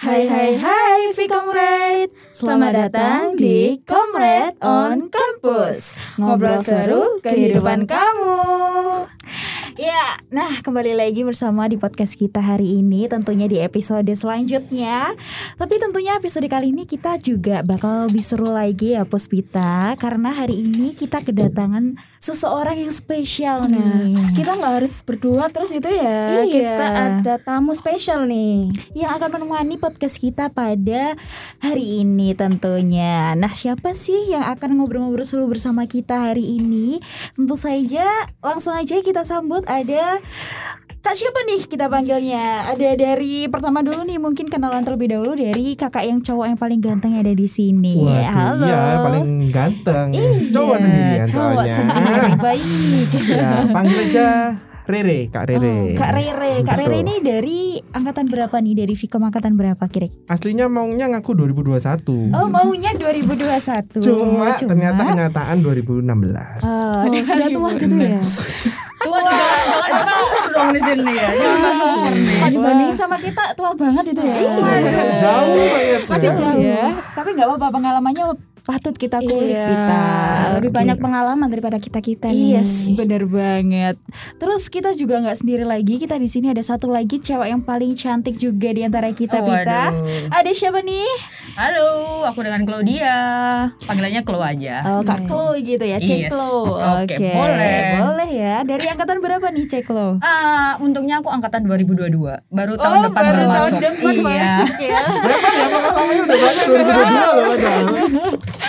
Hai hai hai V-Comrade Selamat datang di Comrade on Campus. Ngobrol seru kehidupan kamu Ya, nah kembali lagi bersama di podcast kita hari ini Tentunya di episode selanjutnya Tapi tentunya episode kali ini kita juga bakal lebih seru lagi ya Puspita Karena hari ini kita kedatangan seseorang yang spesial nih Kita nggak harus berdua terus itu ya. Iya. Kita ada tamu spesial nih. yang akan menemani podcast kita pada hari ini tentunya. Nah, siapa sih yang akan ngobrol-ngobrol seru bersama kita hari ini? Tentu saja langsung aja kita sambut ada Kak siapa nih kita panggilnya? Ada dari pertama dulu nih mungkin kenalan terlebih dahulu dari kakak yang cowok yang paling ganteng ada di sini. Waduh, Halo. iya paling ganteng. Iya, Cowok sendirian Cowok soalnya. sendiri baik. ya, panggil aja Rere, Kak Rere. Oh, Kak Rere, Kak Rere ini dari angkatan berapa nih? Dari Vkom angkatan berapa kira? Aslinya maunya ngaku 2021. Oh, maunya 2021. Cuma, ternyata kenyataan 2016. Oh, Oh, sudah tua gitu ya. Tua juga jangan umur dong di sini ya. Jangan umur nih. Dibandingin sama kita tua banget itu ya. Waduh. Jauh banget. Masih ya. jauh. ya. Tapi nggak apa-apa pengalamannya patut kita kulik Iya, kita. lebih banyak pengalaman daripada kita kita Iya, nih. Yes, bener banget. Terus kita juga nggak sendiri lagi. Kita di sini ada satu lagi cewek yang paling cantik juga di antara kita Oh, kita. waduh. Ada siapa nih? Halo, aku dengan Claudia. Panggilannya Klo aja. Oh, Kak Klo gitu ya, Cek Yes. Oke, boleh. Boleh ya. Dari angkatan berapa nih Cek Klo? Ah, untungnya aku angkatan 2022. Baru tahun depan Oh, baru baru tahun masuk. depan iya. masuk ya. Ya pengalamannya udah banyak 2022 loh padahal.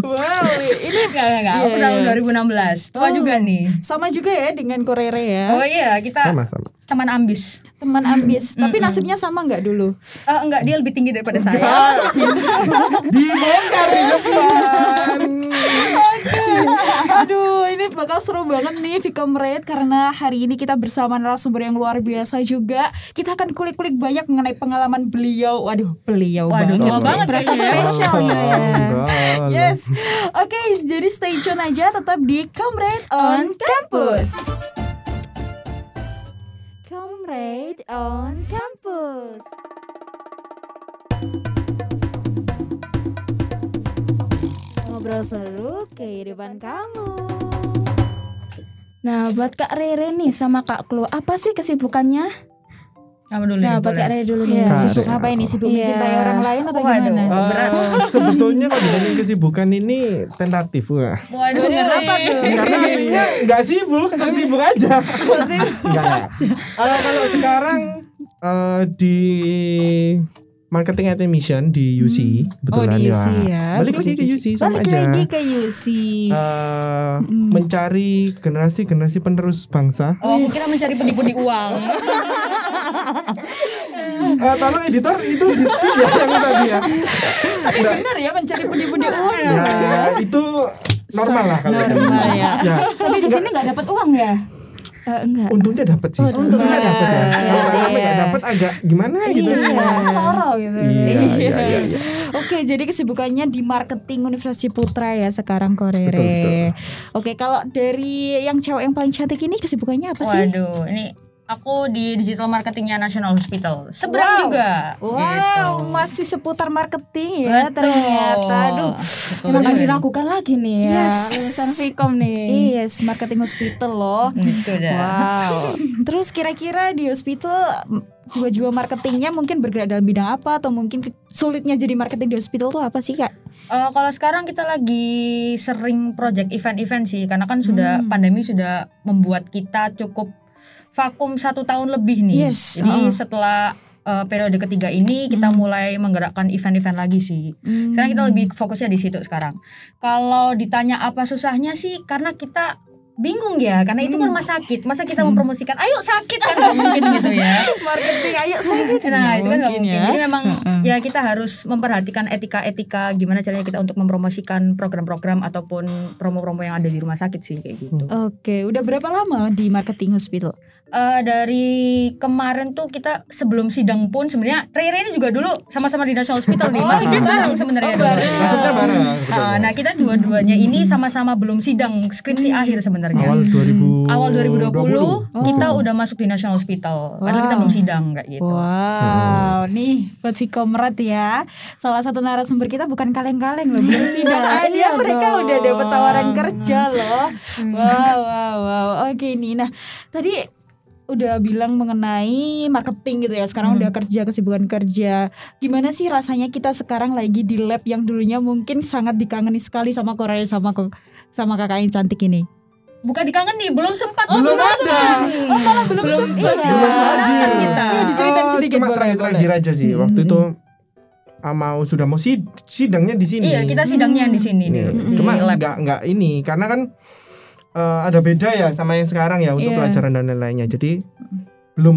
wow, ini Enggak, enggak, enggak. Aku Iya, tahun iya. 2016. Tua Oh. juga nih. sama juga ya dengan Korere ya. Oh iya, kita Sama sama. teman ambis. Teman ambis. Tapi nasibnya sama nggak dulu? Eh, enggak, dia lebih tinggi daripada saya. Dibongkar di depan. Aduh, ini bakal seru banget nih Vicomrade karena hari ini kita bersama narasumber yang luar biasa juga. Kita akan kulik-kulik banyak mengenai pengalaman beliau. Waduh, beliau Waduh, banget. tua banget Berasa ya. spesial ya. Enggak Oke, jadi stay tune aja tetap di Comrade on Campus. Comrade on campus. Ngobrol seru kehidupan kamu. Nah, buat Kak Rere nih sama Kak Klo, apa sih kesibukannya? Kamu dulu Nah. Kak Rere dulu nih. Kak sibuk apa ini? Sibuk Iya. mencintai orang lain atau Waduh. gimana? Berat. Eh, sebetulnya kalau ditanya kesibukan ini tentatif wah. Waduh, Kenapa tuh? Karena aslinya nggak sibuk, sibuk aja. Enggak. enggak. Eh, kalau sekarang eh, di marketing and mission di UC Oh, kebetulan di ya. UC ya. Balik lagi ke UC sama Balik aja. lagi ke UC. Eh, mencari generasi-generasi penerus bangsa. Oh, aku kira mencari pundi-pundi uang. Eh, tolong editor itu di skip ya yang tadi ya. Nggak, Benar ya mencari pundi-pundi uang ya. ya, itu normal lah kalau Normal ya. ya. Tapi di sini nggak dapat uang ya? Eh, enggak. Untungnya dapat sih. untungnya. dapat ya. Kalau Iya. nggak dapat agak gimana gitu. Iya, soro gitu. Iya, iya, iya, iya. Oke, jadi kesibukannya di marketing Universitas Ciputra ya sekarang Korere. Betul, betul. Oke, kalau dari yang cewek yang paling cantik ini kesibukannya apa sih? Waduh, ini aku di digital marketingnya National Hospital. Seberang Wow. juga. Wow, Gitu. masih seputar marketing ya Betul. ternyata. Aduh. Betul Emang nih. diragukan lagi nih ya. Yes. Vkom nih. Yes, marketing hospital loh. Gitu dah. Wow. Terus kira-kira di hospital jiwa-jiwa marketingnya mungkin bergerak dalam bidang apa atau mungkin sulitnya jadi marketing di hospital tuh apa sih kak? Eh, kalau sekarang kita lagi sering project event-event sih, karena kan sudah Hmm. pandemi sudah membuat kita cukup vakum satu tahun lebih nih. Yes. Jadi setelah eh, periode ketiga ini kita Hmm. mulai menggerakkan event-event lagi sih. Sekarang kita lebih fokusnya di situ sekarang. Kalau ditanya apa susahnya sih, karena kita bingung ya, karena itu kan rumah sakit. Masa kita mempromosikan, ayo sakit kan nggak mungkin gitu ya. marketing ayo sakit. Nah itu kan nggak mungkin. ya. Jadi memang Mm-mm. ya kita harus memperhatikan etika-etika gimana caranya kita untuk mempromosikan program-program ataupun promo-promo yang ada di rumah sakit sih kayak gitu. Oke, udah berapa lama di marketing hospital? Eh, dari kemarin tuh kita sebelum sidang pun sebenarnya Rere ini juga dulu sama-sama di National Hospital nih. Bareng sebenarnya Oh, bareng. Maksudnya bareng. Ah, nah kita dua-duanya ini sama-sama belum sidang skripsi akhir sebenarnya. Awal 2019 awal 2020 2020. kita udah masuk di National Hospital. Padahal kita Wow. belum sidang kayak gitu. Wow, nih buat Vkomrat ya. Salah satu narasumber kita bukan kaleng-kaleng loh, belum sidang aja iya mereka dong. udah dapat tawaran kerja loh. Wow, wow, wow. Oke nih, nah tadi udah bilang mengenai marketing gitu ya. Sekarang udah kerja kesibukan kerja. Gimana sih rasanya kita sekarang lagi di lab yang dulunya mungkin sangat dikangeni sekali sama Korea sama sama kakak yang cantik ini. Bukan dikangen nih, belum sempat. belum ada Oh, malah belum, sempat. belum ya. sempat hadir. kedatangan kita. Iya, diceritain Oh, sedikit cuma boleh, terakhir-terakhir aja sih waktu Hmm. itu ah, mau sudah mau sid sidangnya di sini Iya, kita sidangnya yang di sini di, Iya, di cuma nggak nggak ini karena kan eh, ada beda ya sama yang sekarang ya untuk Iya. pelajaran dan lain-lainnya jadi belum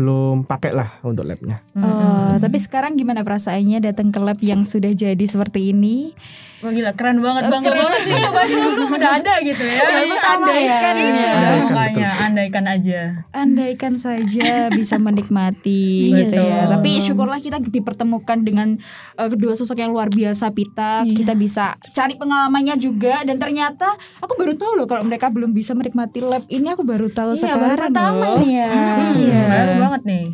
belum pakai lah untuk labnya Oh, tapi sekarang gimana perasaannya datang ke lab yang sudah jadi seperti ini? Wah gila keren banget, Oh, bangga keren. banget sih coba aja dulu udah ada gitu ya. Yang pertama andaikan ya. itu Iya. makanya andaikan aja. Andaikan saja bisa menikmati gitu Betul. ya. Tapi syukurlah kita dipertemukan dengan uh, kedua sosok yang luar biasa Pita. Iya. Kita bisa cari pengalamannya juga dan ternyata aku baru tahu loh kalau mereka belum bisa menikmati lab ini aku baru tahu Iya, baru sekarang pertama loh. nih ya. Iya. Banget nih.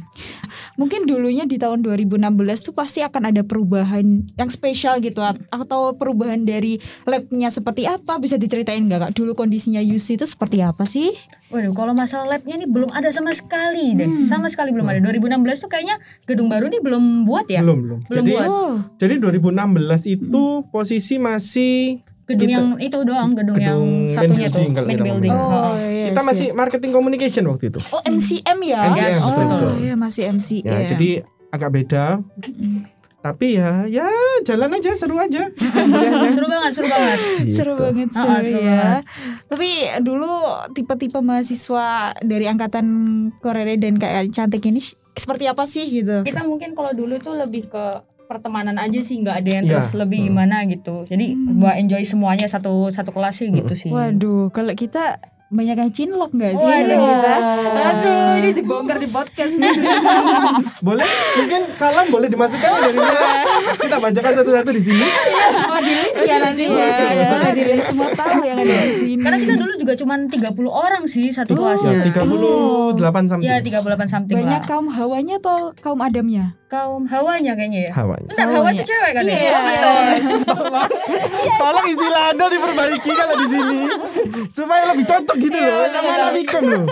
Mungkin dulunya di tahun 2016 tuh pasti akan ada perubahan yang spesial gitu atau perubahan dari labnya seperti apa bisa diceritain nggak kak? Dulu kondisinya UC itu seperti apa sih? Waduh, kalau masalah labnya nih belum ada sama sekali deh, sama sekali belum ada. 2016 tuh kayaknya gedung baru nih belum buat ya. belum belum Belum jadi buat. Oh, jadi 2016 itu posisi masih Gedung Kita- yang itu doang, gedung, yang Gedung main satunya tuh, building kalau main kita building. Oh. iya kita sih. masih marketing communication waktu itu Oh MCM ya? MCM, Yes, oh betul. iya masih MCM. ya jadi agak beda tapi ya ya jalan aja seru aja. Seru banget, seru banget. seru Gitu. banget seru, ah, seru ya. banget. Tapi dulu tipe-tipe mahasiswa dari angkatan Korea dan kayak cantik ini seperti apa sih gitu? Kita mungkin kalau dulu tuh lebih ke pertemanan aja sih, nggak ada yang Iya. terus lebih gimana gitu. Jadi buat enjoy semuanya satu satu kelas sih gitu sih. Waduh, kalau kita banyak yang cinlok nggak sih Waduh. kita? Aduh, ini dibongkar di podcast nih. boleh mungkin salam boleh dimasukkan ya dari mana kita bacakan satu-satu di sini Oh di list ya nanti ya. Iya, biar semua tahu yang ada di sini. Karena kita dulu juga cuman 30 orang sih satu ya, kelasnya. 38 something Ya 38 something banyak lah. kaum hawanya atau kaum adamnya? Kaum hawanya kayaknya ya. hawanya Bentar, hawa itu cewek kan ya? Iya. Oh, betul. tolong tolong istilah anda diperbaiki kalau di sini supaya lebih cocok gitu loh sama anak Mikom loh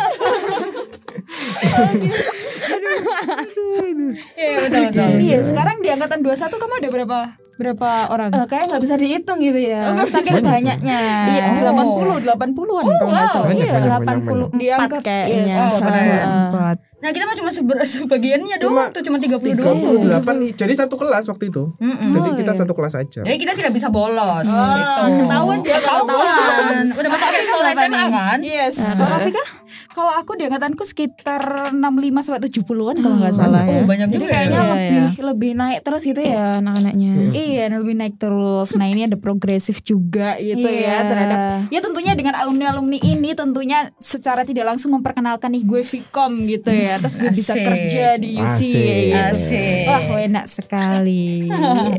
Iya betul betul. Iya, sekarang di angkatan 21 kamu ada berapa berapa orang? Eh, kayak nggak bisa dihitung gitu ya. Saking Banyak. banyaknya. Iya, Oh. 80, 80-an kalau nggak salah. Banyak, Iya, banyak, 84 di angka kayaknya. Yes, Oh. Nah kita mah cuma seber- sebagiannya Cuma doang tuh cuma 30 doang. 38 jadi satu kelas waktu itu Mm-mm. jadi kita satu kelas aja Jadi kita tidak bisa bolos. Oh, itu. ketahuan dia Ketahuan. Udah masuk kayak sekolah SMA kan? Yes. Rafika? Kalau aku di angkatanku sekitar 65 sampai 70-an kalau nggak salah ya. Oh banyak Jadi juga kayaknya ya. Iya, lebih lebih naik terus gitu ya anak-anaknya. Iya, lebih naik terus. Nah, ini ada progresif juga gitu ya Iya. terhadap ya tentunya dengan alumni-alumni ini tentunya secara tidak langsung memperkenalkan nih gue Vkom gitu ya. Terus gue bisa Asik. kerja di UC Asik. gitu. Asik. Wah, enak sekali.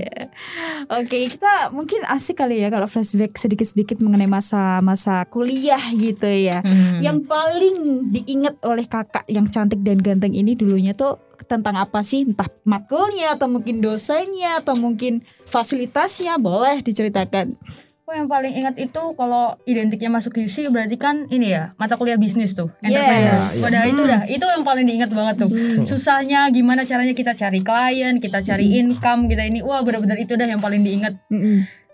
Oke, kita mungkin asik kali ya kalau flashback sedikit-sedikit mengenai masa-masa kuliah gitu ya. Hmm. Yang paling diingat oleh kakak yang cantik dan ganteng ini dulunya tuh tentang apa sih? Entah matkulnya atau mungkin dosennya atau mungkin fasilitasnya boleh diceritakan. Aku yang paling ingat itu kalau identiknya masuk UC berarti kan ini ya mata kuliah bisnis tuh entrepreneur. Yes. Udah itu dah itu yang paling diingat banget tuh. Susahnya gimana caranya kita cari klien, kita cari income kita ini wah benar-benar itu dah yang paling diingat.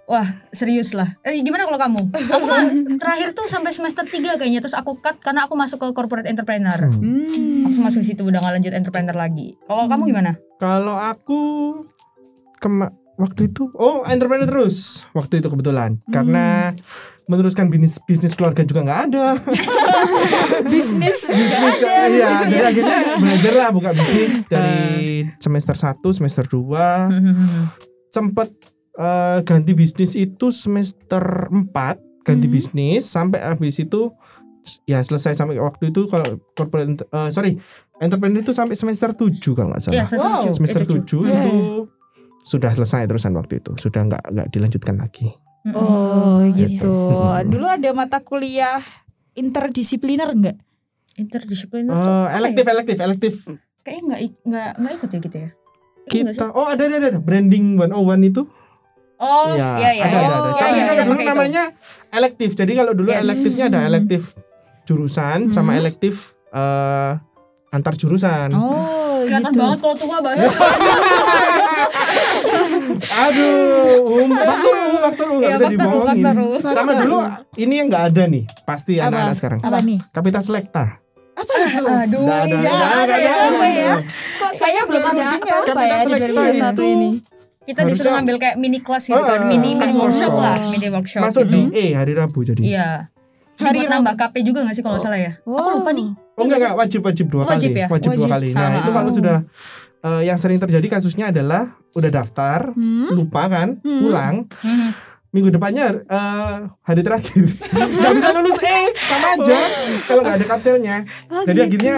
Wah serius lah. Eh, gimana kalau kamu? Aku mah terakhir tuh sampai semester 3 kayaknya terus aku cut karena aku masuk ke corporate entrepreneur. Hmm. Aku masuk situ udah nggak lanjut entrepreneur lagi. Kalau kamu gimana? kalau aku kema waktu itu oh entrepreneur terus waktu itu kebetulan karena meneruskan bisnis bisnis keluarga juga nggak ada Bisnis. bisnis iya jadi akhirnya belajar lah buka bisnis dari semester 1 semester 2 sempet eh, ganti bisnis itu semester 4 ganti Hmm. bisnis sampai habis itu ya selesai sampai waktu itu kalau corporate eh, sorry entrepreneur itu sampai semester 7 kalau nggak salah semester Wow. tujuh. semester Eh, tujuh. 7 itu sudah selesai terusan waktu itu sudah nggak nggak dilanjutkan lagi Oh iya. gitu. Yes. Dulu ada mata kuliah interdisipliner enggak? Interdisipliner Eh, apa elektif, ya? elektif, elektif. Kayaknya nggak nggak nggak ikut ya gitu ya. Nggak sih? Kita, oh ada, ada, ada, branding 101 itu. Oh, Iya, iya iya. ada, ada, ada. Oh, Tapi iya, kalau iya, dulu pakai itu. namanya elektif. Jadi kalau dulu Yes. elektifnya ada Hmm. elektif jurusan sama Hmm. elektif eh, antar jurusan. Oh, Kelihatan gitu. banget kalau tua bahasa. Aduh, um, faktor U, faktor U nggak Iya, bisa dibohongin. Sama dulu ini yang nggak ada nih, pasti anak-anak sekarang. Apa nih? Kapitas Lekta. Apa itu? Aduh, ada, iya. ada, ya, nggak apa ada. ya? Kok saya belum ada apa apa Kapitas ya di Lekta 2021 itu ini. Kita disuruh Harusnya- ngambil kayak mini kelas gitu kan, Ah, mini mini ah, workshop ah. lah, mini workshop Masuk gitu. di E hari Rabu jadi. Iya. Hari buat Rabu. nambah KP juga gak sih kalau nggak salah ya? Aku lupa nih. Oh enggak enggak wajib wajib dua Wajib kali. ya? Wajib, dua kali. Nah, Ah, itu ah. kalau sudah eh, yang sering terjadi kasusnya adalah udah daftar, Hmm? lupa kan, Hmm. pulang, Mhm. Minggu depannya eh, hari terakhir nggak bisa lulus eh sama aja kalau nggak ada kapselnya. Oh, Jadi gitu. akhirnya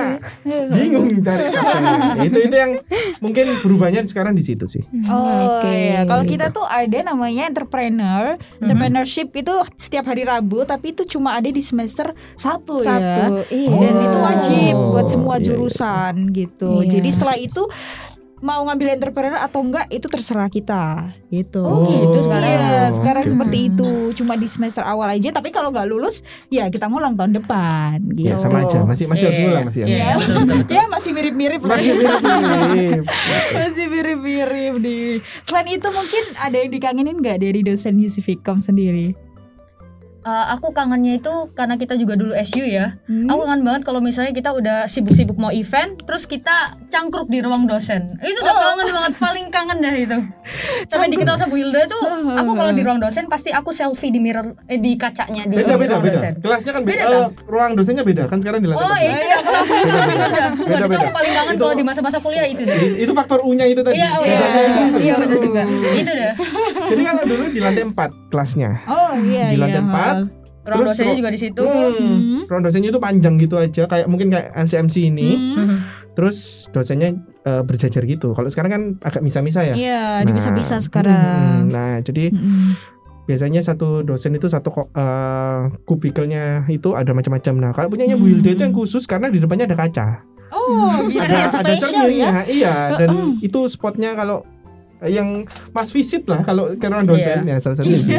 bingung cari kapselnya. itu itu yang mungkin berubahnya sekarang di situ sih. Oh Oke. iya, kalau kita tuh ada namanya entrepreneur. Entrepreneurship itu setiap hari Rabu, tapi itu cuma ada di semester satu, ya. Satu, iya. Dan itu wajib Oh, buat semua iya, iya. jurusan gitu. Iya. Jadi setelah itu mau ngambil entrepreneur atau enggak itu terserah kita gitu. Oh, gitu sekarang. Iya, sekarang Oke. seperti itu. Cuma di semester awal aja, tapi kalau nggak lulus ya kita ngulang tahun depan gitu. Ya sama aja, masih masih harus Iya, ngulang masih. Iya. Ya masih mirip-mirip lah. Masih mirip-mirip. Masih mirip-mirip nih. Selain itu mungkin ada yang dikangenin nggak dari dosen Yusifikom sendiri? uh, aku kangennya itu karena kita juga dulu SU ya. Hmm. Aku kangen banget kalau misalnya kita udah sibuk-sibuk mau event, terus kita cangkruk di ruang dosen. Itu udah oh. kangen banget, paling kangen dah itu. Sampai dikenal sama Wilda tuh, oh, oh, aku kalau oh. di ruang dosen pasti aku selfie di mirror eh, di kacanya di beda, beda, ruang beda. dosen. Kelasnya kan beda, beda? Uh, ruang dosennya beda kan sekarang di lantai. Oh, iya, itu dah iya, kalau aku kangen itu dah. Sumpah itu aku paling kangen kalau di masa-masa kuliah itu dah. Itu faktor U-nya itu tadi. Iya, oh, iya. Iya betul juga. Itu dah. Jadi kalau dulu di lantai 4 kelasnya. Oh, iya iya. Di lantai iya, 4 Iya. Terus, dosennya juga di situ. Hmm, hmm. Ruang dosennya itu panjang gitu aja, kayak mungkin kayak NCMC ini. Hmm. Terus dosennya uh, berjajar gitu. Kalau sekarang kan agak misa-misa ya. Iya, nah, bisa-bisa sekarang. Hmm, nah, jadi hmm. biasanya satu dosen itu satu uh, kubikelnya itu ada macam-macam. Nah, kalau punyanya hmm. Bu itu yang khusus karena di depannya ada kaca. Oh, ada, ya, ada cerminnya, ya? iya. Dan uh, itu spotnya kalau yang mas visit lah kalau ke ruang dosen ya salah satunya sih.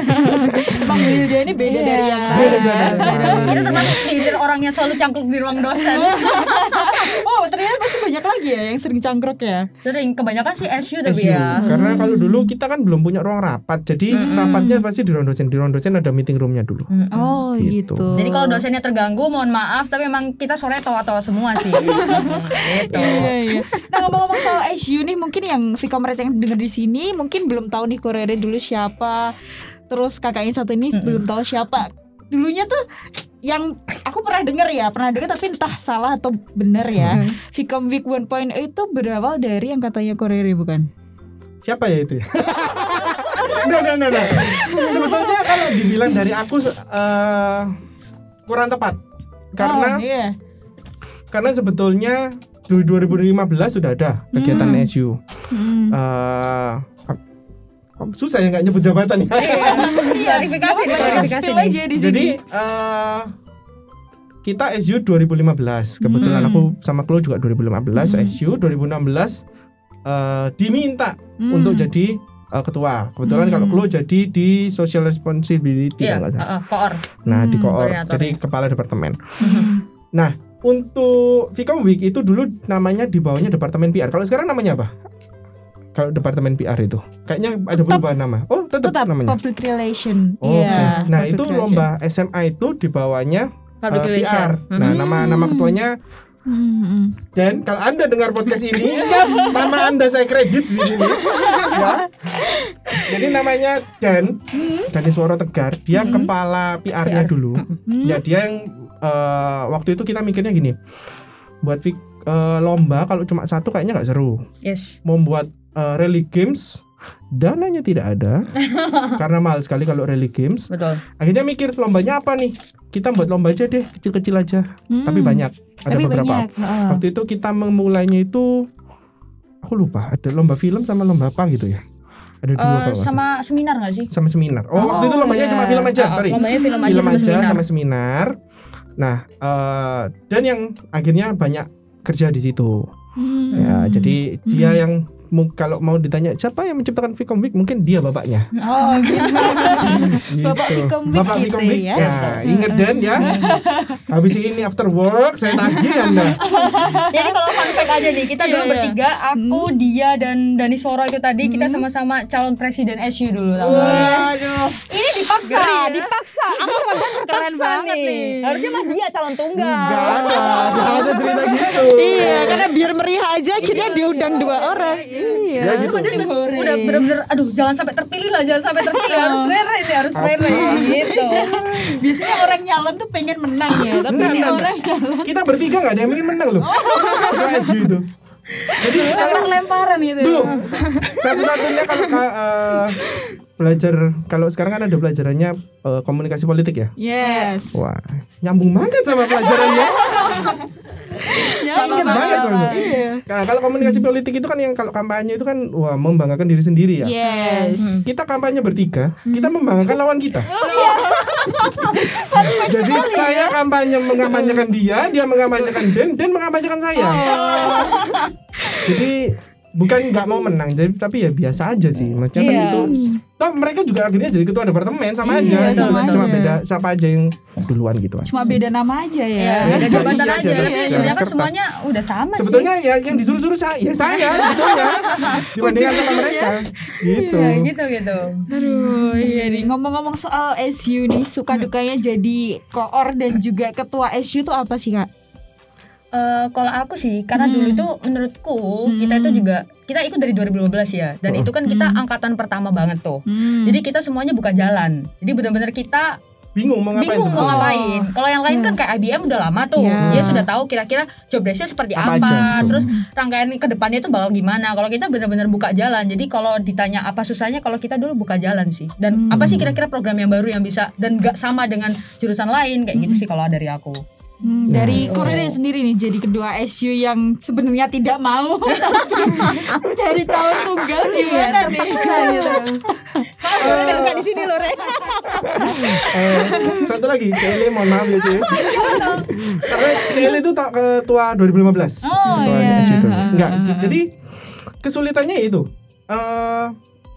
Bang Wilda ini beda Iya. dari yang Beda lain. dari yang lain. Itu termasuk segelintir orang yang selalu cangkruk di ruang dosen. Oh, ternyata pasti banyak lagi ya yang sering cangkruk ya. Sering kebanyakan sih SU tapi SU. ya. Karena kalau dulu kita kan belum punya ruang rapat, jadi Mm-mm. rapatnya pasti di ruang dosen. Di ruang dosen ada meeting roomnya dulu. Oh, Gitu. gitu. Jadi kalau dosennya terganggu mohon maaf tapi emang kita sore tawa-tawa semua sih. gitu. Iya, iya. Nah ngomong-ngomong soal SU nih mungkin yang Vkomret yang denger di sini mungkin belum tahu nih Korere dulu siapa. Terus kakaknya satu ini belum tahu siapa. Dulunya tuh yang aku pernah denger ya, pernah denger tapi entah salah atau benar ya. Vcom Week 1.0 itu berawal dari yang katanya Korere bukan? Siapa ya itu? ya? Nah, nah, nah, nah. Sebetulnya kalau dibilang dari aku eh, kurang tepat. Karena oh, iya. karena sebetulnya di 2015 sudah ada kegiatan Hmm. SU. Hmm. Eh, susah ya nggak nyebut jabatan ya. Iya, klarifikasi nih, klarifikasi Spill nih. aja di Jadi eh kita SU 2015. Kebetulan Hmm. aku sama Klo juga 2015 Hmm. SU 2016 eh diminta Hmm. untuk jadi eh, ketua. Kebetulan Hmm. kalau Klo jadi di social responsibility Iya, kalau nggak salah. heeh, koor. Nah, di Hmm, koor. koordinator. Jadi kepala departemen. Hmm. Nah, untuk Vcom Week itu dulu namanya di bawahnya departemen PR. Kalau sekarang namanya apa? Kalau departemen PR itu kayaknya ada Tetap. perubahan nama. Oh, tetap, Tetap namanya. public relation. Oh, Iya, Oke. Nah, public itu relation. lomba SMA itu di bawahnya Public eh, relation. PR. Nah, Hmm. nama nama ketuanya Hmm, hmm. dan kalau Anda dengar podcast ini, ingat nama Anda saya kredit di sini. ya. Jadi namanya Dan, Dani Suara Tegar, dia Hmm. kepala PR-nya PR. dulu. Hmm. Ya, dia yang eh, waktu itu kita mikirnya gini. Buat eh, lomba kalau cuma satu kayaknya nggak seru. Yes. Membuat eh, rally games dananya tidak ada karena mahal sekali kalau rally games. Betul. Akhirnya mikir lombanya apa nih? Kita buat lomba aja deh, kecil-kecil aja. Hmm. Tapi banyak. Ada Tapi beberapa. banyak. heeh. Waktu itu kita memulainya itu aku lupa, ada lomba film sama lomba apa gitu ya. Ada dua Eh, kalau salah. sama seminar gak sih? sama seminar. Oh, Oh, waktu itu lombanya iya. cuma film aja, Ah, sorry. Lombanya film aja film sama aja seminar. sama seminar. Nah, eh, dan yang akhirnya banyak kerja di situ. Hmm. Ya, jadi dia yang kalau mau ditanya siapa yang menciptakan Vicom Week, mungkin dia bapaknya. Oh, gitu. Gitu. Bapak Vicom Week Bapak gitu Vicom Week. ya. Ya, inget Dan ya. Habis ini after work saya tagih Anda. Jadi kalau fun fact aja nih, kita dulu Iya, iya. bertiga, aku, dia dan Dani Soro itu tadi kita sama-sama calon presiden SU dulu nggak? Waduh. Ini dipaksa, dipaksa. Aku sama Dan terpaksa banget nih. nih. Harusnya mah dia calon tunggal. Enggak ada, enggak ada cerita gitu. Iya, karena biar meriah aja akhirnya diundang dua orang. Iya. Ya gitu. Dia udah, udah bener-bener aduh jangan sampai terpilih lah jangan sampai terpilih harus rere nih harus rere gitu. Biasanya orang nyalon tuh pengen menang ya, tapi ini orang nyalon. Kita bertiga nggak ada yang ingin menang loh. Ketua SU itu. Jadi kalau lempar-lemparan gitu. Satu-satunya kalau ka- eh, belajar kalau sekarang kan ada pelajarannya eh, komunikasi politik ya. Yes. Wah, nyambung banget sama pelajarannya. Ya, banget tuh. Nah, kalau komunikasi politik itu kan yang kalau kampanye itu kan wah membanggakan diri sendiri ya. Yes. Kita kampanye bertiga, kita membanggakan lawan kita. Jadi saya kampanye mengampanyekan dia, dia mengampanyekan Den, Den mengampanyekan saya. Jadi bukan nggak mau menang, jadi tapi ya biasa aja sih. Maksudnya kan Iya. itu. Toh mereka juga akhirnya jadi ketua departemen sama aja. Iya, Cuma- sama Cuma aja. beda siapa aja yang duluan gitu. aja. Cuma beda nama aja ya. ya Iya, jabatan iya, aja iya, tapi iya, sebenarnya kan semuanya udah sama sih Sebetulnya ya yang disuruh-suruh saya, ya saya sebetulnya dibandingkan sama mereka. Gitu. ya gitu gitu Aduh, iya nih ngomong-ngomong soal SU nih, suka dukanya jadi koor dan juga ketua SU tuh apa sih kak? Eh, kalau aku sih karena dulu tuh menurutku kita itu juga kita ikut dari 2015 ya dan itu kan kita angkatan pertama banget tuh jadi kita semuanya buka jalan jadi benar-benar kita Bingung mau ngapain bingung mau ngapain. Kalau yang lain kan kayak IBM udah lama tuh. Iya. Dia sudah tahu kira-kira job desk-nya seperti Apa apa, aja, betul. terus rangkaian ke depannya itu bakal gimana. Kalau kita benar-benar buka jalan. Jadi kalau ditanya apa susahnya kalau kita dulu buka jalan sih. Dan apa sih kira-kira program yang baru yang bisa dan gak sama dengan jurusan lain kayak gitu sih kalau dari aku. Hmm, dari Korea sendiri nih jadi kedua SU yang sebenarnya tidak mau dari tahun tunggal gimana nih? Kan di sini loh, Re. Eh, satu lagi, Cele mohon maaf ya Cele. Karena Cele itu tak ketua 2015. Oh, Ketua iya. SU dulu. Enggak, jadi kesulitannya itu. eh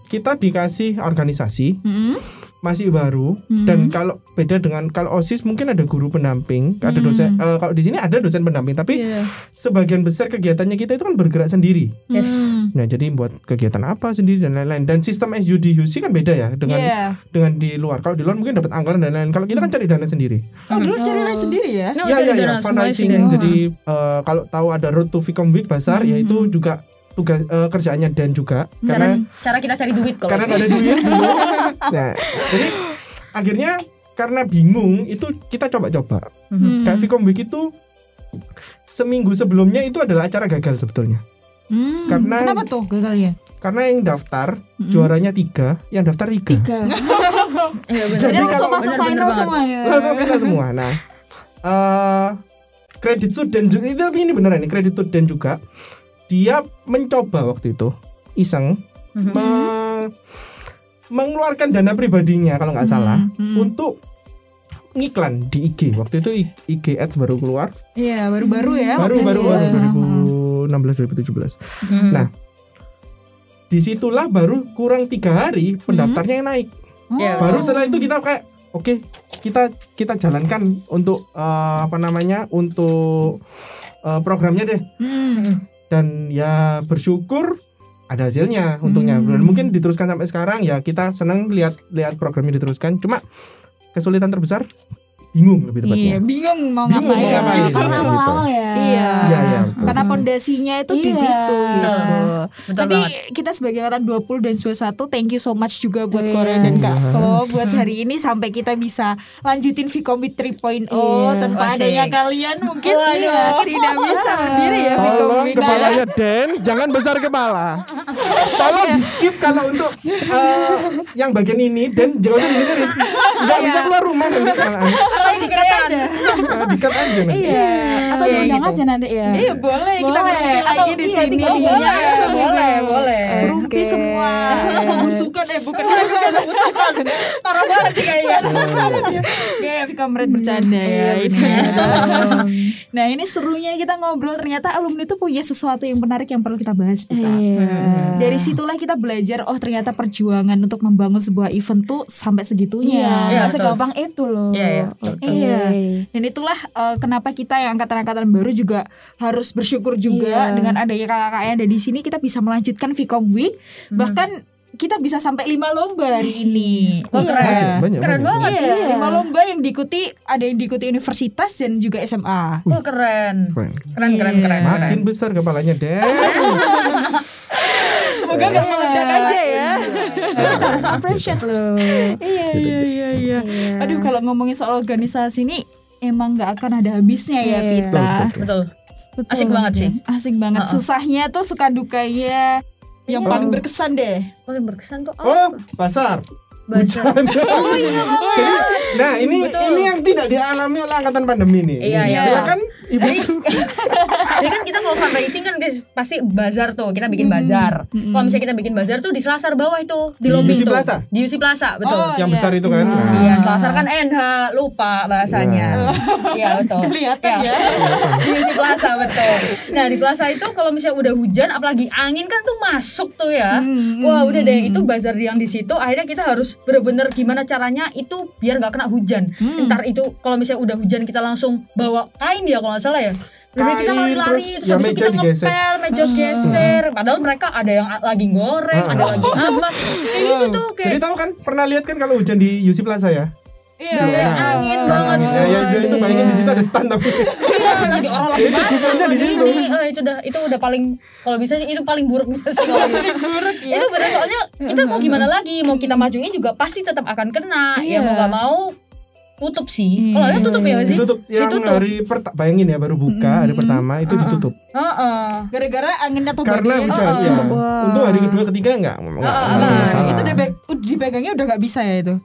kita dikasih organisasi Hmm? Masih baru Hmm. dan kalau beda dengan kalau OSIS mungkin ada guru pendamping, ada Hmm. dosen eh, kalau di sini ada dosen pendamping, tapi Iya. sebagian besar kegiatannya kita itu kan bergerak sendiri. Yes. Hmm. Nah, jadi buat kegiatan apa sendiri dan lain-lain. Dan sistem SU di UC kan beda ya dengan Iya. dengan di luar. Kalau di luar mungkin dapat anggaran dan lain-lain. Kalau kita kan cari dana sendiri. Oh dulu cari sendiri ya? Nah, Iya cari iya dana, iya, semuanya fundraising. sendiri. Jadi eh, kalau tahu ada Road to Vicom Week Basar, yaitu juga tugas eh, kerjaannya Dan juga Cara karena cara kita cari duit kalau karena nggak ada duit dulu. nah, jadi akhirnya karena bingung itu kita coba-coba. Hmm. Kayak Vicom Week itu seminggu sebelumnya itu adalah acara gagal sebetulnya. Hmm. Karena- kenapa tuh gagalnya? Karena yang daftar juaranya tiga, yang daftar tiga. Tiga. Iya benar. Jadi langsung masuk final banget. semua ya. langsung final semua. Nah, eh kredit student juga ini beneran nih kredit student juga dia mencoba waktu itu iseng Hmm. me- mengeluarkan dana pribadinya kalau nggak salah hmm. untuk ngiklan di IG waktu itu IG Ads baru keluar Iya baru-baru ya. baru waktu baru itu ya. baru 2016 2017 Hmm. Nah, di situlah baru kurang tiga hari pendaftarnya yang naik Ya, baru setelah itu kita kayak oke kita kita jalankan untuk eh, apa namanya untuk eh, programnya deh Hmm. Dan ya bersyukur ada hasilnya untungnya Hmm. dan mungkin diteruskan sampai sekarang ya kita senang lihat lihat programnya diteruskan cuma kesulitan terbesar bingung lebih Iya, tepatnya bingung mau Bingung mau ngapain. ngapain. Karena gitu. awal-awal ya. Iya. Iya, iya, betul. Karena pondasinya itu di Iya. situ gitu. Betul Tapi banget. kita sebagai angkatan 20 dan 21 thank you so much juga buat Yes. Korea dan Kak. Flo buat hari ini sampai kita bisa lanjutin Vcombi 3.0 Iya. tanpa Asik. adanya kalian mungkin Waduh. ya, tidak bisa berdiri ya Tolong Vcombi. kepalanya Den, jangan besar kepala. Tolong di skip kalau untuk eh, yang bagian ini Den jangan usah dengerin. Nggak bisa keluar rumah nanti. Digedean. Nah, dikat aja nanti. Iya. Atau Iya, diundang gitu. aja nanti ya. Iya boleh, kita Boleh. ngopi Atau lagi di iya, sini. Boleh, Iya, boleh, boleh. Rumpi semua. Kebusukan eh bukan Parah banget kayaknya. Gaya Vika Meret bercanda ya ini. Iya. Nah ini serunya kita ngobrol ternyata alumni itu punya sesuatu yang menarik yang perlu kita bahas kita. Iya. Dari situlah kita belajar oh ternyata perjuangan untuk membangun sebuah event tuh sampai segitunya. Iya, Iya, nggak betul. segampang itu loh. Iya, iya. Iya. Dan itulah eh, kenapa kita yang angkatan-angkatan baru juga harus bersyukur juga Iya. dengan adanya kakak-kakak yang ada di sini kita bisa melanjutkan Vcom Week bahkan kita bisa sampai lima lomba hari ini. Oh, keren. Banyak, Keren banyak. banget. Iya, lima lomba yang diikuti ada yang diikuti universitas dan juga SMA. Oh, keren. Keren. Keren, keren, keren. Makin keren. besar kepalanya deh. Semoga nggak meledak aja ya. Kita harus appreciate loh. Iya iya iya iya. Aduh kalau ngomongin soal organisasi ini emang nggak akan ada habisnya ya Iya. kita. Betul. Betul. Asik banget sih. Asik banget. Susahnya tuh suka dukanya yang Iya. paling berkesan deh. Paling berkesan tuh Oh, pasar. Baca. Oh iya Jadi, nah ini Betul. ini yang tidak dialami oleh angkatan pandemi nih. Iya, iya. Silakan ibu. Jadi, jadi kan kita kalau fundraising kan guys, pasti bazar tuh kita bikin bazar. Kalau misalnya kita bikin bazar tuh di Selasar bawah itu di Di UC tuh. Plaza? Di UC Plaza betul. Oh, yang iya. besar itu kan. Hmm, Nah, Iya, Selasar kan NH, lupa bahasanya. Iya, betul. Kelihatan ya. Di UC Plaza betul. Nah, di Plaza itu kalau misalnya udah hujan apalagi angin kan tuh masuk tuh ya. Wah, udah deh itu bazar yang di situ akhirnya kita harus bener-bener gimana caranya itu biar nggak kena hujan. Ntar itu kalau misalnya udah hujan kita langsung bawa kain dia kalau nggak salah ya. Bener kita Kain, lari-lari terus terus ya kita digeser. ngepel, meja geser. Padahal mereka ada yang lagi goreng, Ah. ada lagi apa. Kayak gitu tuh Jadi kayak tahu kan pernah lihat kan kalau hujan di UC Plaza ya? Iya. Nah, angin banget. Ya, ya, ya, itu bayangin di situ ada stand tapi Iya, lagi orang lagi di lagi ini. Eh, itu udah itu udah paling kalau bisa itu paling buruk sih kalau gitu. Itu benar soalnya kita mau gimana lagi? Mau kita majuin juga pasti tetap akan kena. Ya mau nggak mau tutup sih. Kalau ada tutup ya sih? ditutup yang Ditutup. hari pertama bayangin ya baru buka hari pertama itu ditutup Heeh. Gara-gara anginnya tuh karena badainya hujan tuh- ya. Wah. Untuk hari kedua ketiga enggak enggak Ah, ah, enggak ah, masalah. Itu dipe- dipegangnya udah nggak bisa ya itu.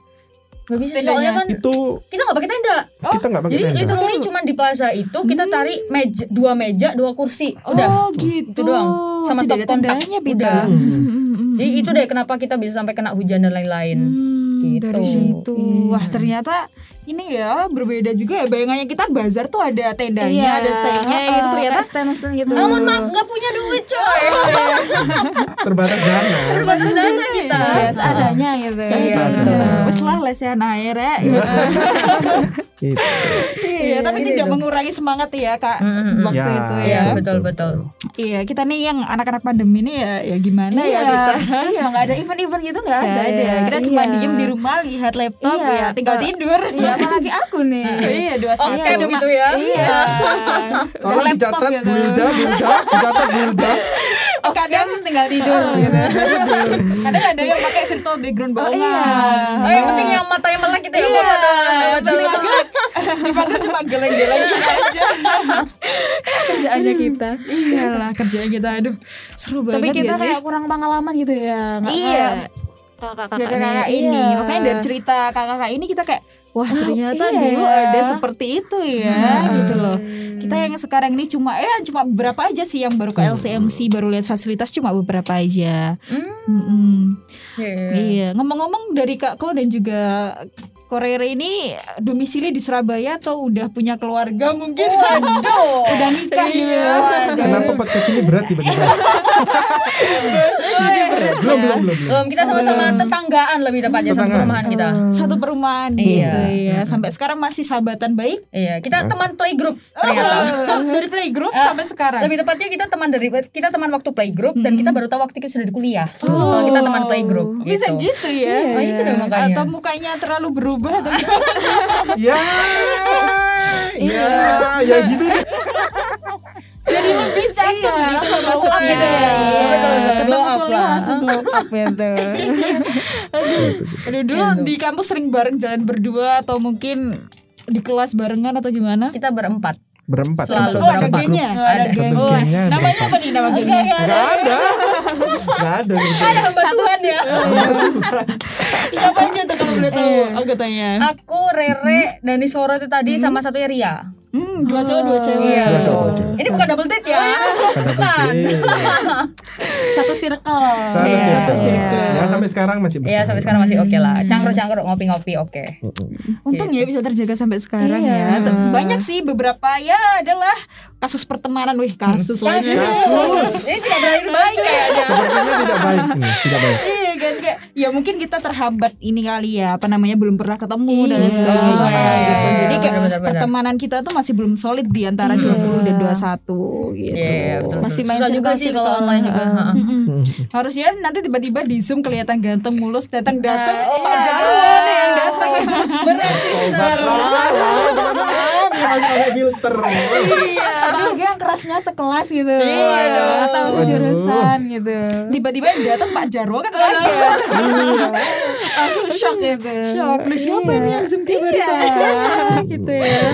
Gak bisa Tendanya. soalnya kan itu kita nggak pakai tenda. kita enggak pakai Jadi tenda. literally cuma di plaza itu kita tarik meja dua meja dua kursi udah. Oh gitu. Itu doang. Sama Tidak stop ada kontak. tendanya. Udah. Hmm, hmm, hmm. Jadi itu deh kenapa kita bisa sampai kena hujan dan lain-lain. Hmm, Gitu. dari situ. Iya. Wah, ternyata ini ya berbeda juga ya. Bayangannya kita bazar tuh ada tendanya, Iya. ada stay-nya gitu. Ternyata extension gitu. Ah, mohon maaf nggak punya duit coy. terbatas dana Terbatas dana kita. Ya, seadanya gitu. Iya, Seadanya. betul. wes lah lesehan air ya. Gitu. Iya, tapi tidak mengurangi semangat ya kak Mm-mm. waktu Ya, itu Iya, ya. betul betul. Iya, kita nih yang anak-anak pandemi ini ya, ya gimana Iya, ya kita. iya nggak ada event-event gitu nggak ada. Ada. Kita cuma Iya. diem di rumah lihat laptop Iya, ya, tinggal tidur. Iya, apalagi aku nih. Iya, dua Off satu. cam gitu ya. Iya. Laptop dicatat gitu. Bulda, Bulda, dicatat Bulda. Kadang tinggal tidur gitu. Kadang ada yang pakai virtual background Oh, bohongan. iya. Oh, yang penting yang matanya melek gitu ya. Iya, betul betul. dipanggil, cuma geleng-geleng gitu aja. Kerjaannya kita. Iyalah kerjaan kita, aduh seru banget Tapi kita ya sih. kayak kurang pengalaman gitu ya. Iya. kakak-kakak ini, Iya. makanya dari cerita kakak-kakak ini kita kayak wah ternyata iya dulu ya. ada seperti itu ya, gitu loh. Kita yang sekarang ini cuma ya cuma beberapa aja sih yang baru ke LCMC baru lihat fasilitas cuma beberapa aja. Mm-mm. Iya, ngomong-ngomong dari Kak Ko dan juga Korere ini domisili di Surabaya atau udah punya keluarga mungkin? Waduh. udah nikah gitu. Kenapa podcast ini berat tiba-tiba? belum, belum, belum, kita sama-sama tetanggaan lebih tepatnya satu perumahan kita. Satu perumahan Iya. gitu ya. Sampai sekarang masih sahabatan baik. Iya, kita teman playgroup ternyata. Oh, dari playgroup Eh, sampai sekarang. Lebih tepatnya kita teman dari kita teman waktu playgroup dan kita baru tahu waktu kita sudah di kuliah. Kalau kita teman playgroup Bisa gitu. gitu ya. Oh, itu makanya. Atau mukanya terlalu berubah atau Ya, ya, ya gitu deh. jadi lebih cakep Iya, gitu maksudnya. gitu ya. Iya, betul. Glow up lah. Glow up ya tuh. Aduh, dulu di kampus sering bareng jalan berdua atau mungkin di kelas barengan atau gimana? Kita berempat. Berempat. Selalu Oh, ada gengnya. Ada geng. Oh, gengnya namanya apa nih nama gengnya? Enggak ada. Nggak ada gitu. Ada hamba Tuhan ya. Siapa aja tuh kalau boleh tahu anggotanya? Aku Rere dan Isworo itu tadi sama satunya Ria. Hmm, dua cowok dua cewek. Iya Dua betul. cowok, cewek. Ini bukan double date ya. Bukan. Satu circle. Satu Iya, circle. Sampai sekarang masih Iya sampai sekarang masih oke lah. Cangkruk-cangkruk ngopi-ngopi oke. Untung ya bisa terjaga sampai sekarang Iya. ya. Banyak sih beberapa ya adalah kasus pertemanan, wih kasus lagi. Kasus. Ini tidak berakhir baik kayaknya. Sepertinya tidak baik nih, tidak baik. Iya kan kayak ya mungkin kita terhambat ini kali ya apa namanya belum pernah ketemu dan lain Iya. sebagainya Oh, iya, iya, gitu. iya. Jadi kayak Benar, benar, benar. pertemanan kita tuh masih belum solid di antara 20 dan 21 gitu. Iya, iya, betul. Masih main Susah juga sih kalau online juga. Mm-mm. Harusnya nanti tiba-tiba di Zoom kelihatan ganteng mulus datang-datang Nah, oh Pak iya. Jarwo nih yang datang. Berat sister. Masih pakai filter. Iya. Apalagi yang kerasnya sekelas gitu. Iya. Atau jurusan gitu. Tiba-tiba yang datang Pak Jarwo kan kaget. Langsung shock gitu. Shock. Lu siapa ini yang Zoom tiba sama saya gitu ya.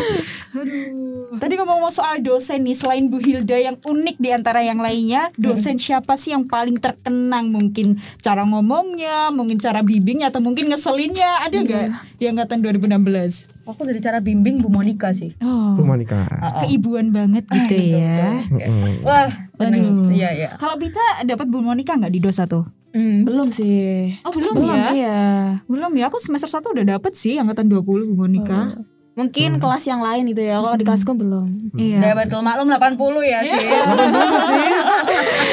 Aduh. Tadi ngomong-ngomong soal dosen nih, selain Bu Hilda yang unik di antara yang lainnya, dosen siapa sih yang paling terkenang? Mungkin cara ngomongnya, mungkin cara bimbingnya, atau mungkin ngeselinnya, ada nggak di angkatan 2016? Aku dari cara bimbing Bu Monica sih. Oh, Bu Monica. Heeh. keibuan banget gitu Betul, ya. betul. Mm-mm. Wah, seneng. Aduh. Iya, iya. Kalau Bita dapat Bu Monica nggak di dosa tuh? Hmm, belum sih. Oh belum, Belum ya? iya. Belum ya, aku semester 1 udah dapet sih angkatan 20 Bu Monica. Mungkin kelas yang lain itu ya. Kalau di kelasku belum. Iya. Ya betul maklum 80 ya sis. Dulu sis,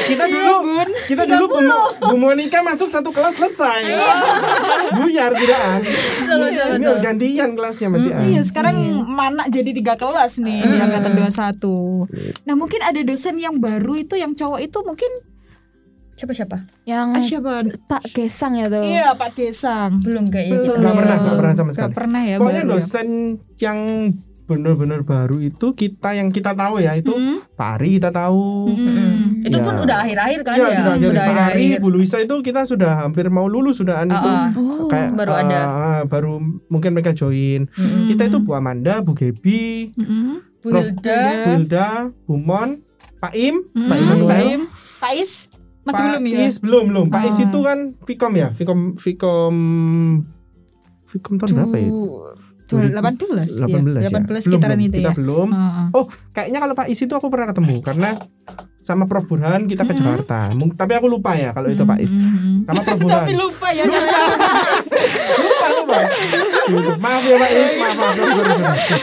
kita dulu, kita dulu Bu, Bu Monica masuk satu kelas selesai. Buyar tidak Betul, betul, Ini harus gantian kelasnya masih An. Iya sekarang mana jadi tiga kelas nih di angkatan 21 Nah mungkin ada dosen yang baru itu yang cowok itu mungkin Siapa siapa? Yang ah, siapa? Pak Gesang ya tuh. Iya Pak Gesang Belum kayaknya Belum. kita. Nggak pernah, nggak pernah sama Gak sekali. pernah ya Pokoknya baru ya. dosen yang benar-benar baru itu kita yang kita tahu ya itu Hmm. Pak Ari kita tahu. Hmm. Itu Ya. pun udah akhir-akhir kan Iya, ya? sudah ada Pak Ari, akhir-akhir. Bu Luisa itu kita sudah hampir mau lulus sudah itu. Ah, ah. Oh. Kayak baru eh, ada. baru mungkin mereka join. Mm-mm. Kita itu Bu Amanda, Bu Gebi, Mm-mm. Bu. Hilda. Bu Hilda, Bu Mon, Pak Im, Hmm. Pak Im, Pak Is masih Pak belum ya? Is belum belum. Pak Is Ah. itu kan Vkom ya, Vkom Vkom Vkom tahun berapa ya? Dua- 18 18 ya? ya. 18 Belum, sekitaran belum. itu Kita ya belum. Heeh. Oh, kayaknya kalau Pak Is itu aku pernah ketemu karena sama Prof Burhan kita ke Jakarta. Mung- Tapi aku lupa ya kalau itu Pak Is. Mm-mm. Sama Prof Burhan. Tapi lupa ya lupa lupa. maaf ya Pak Is, maaf maaf.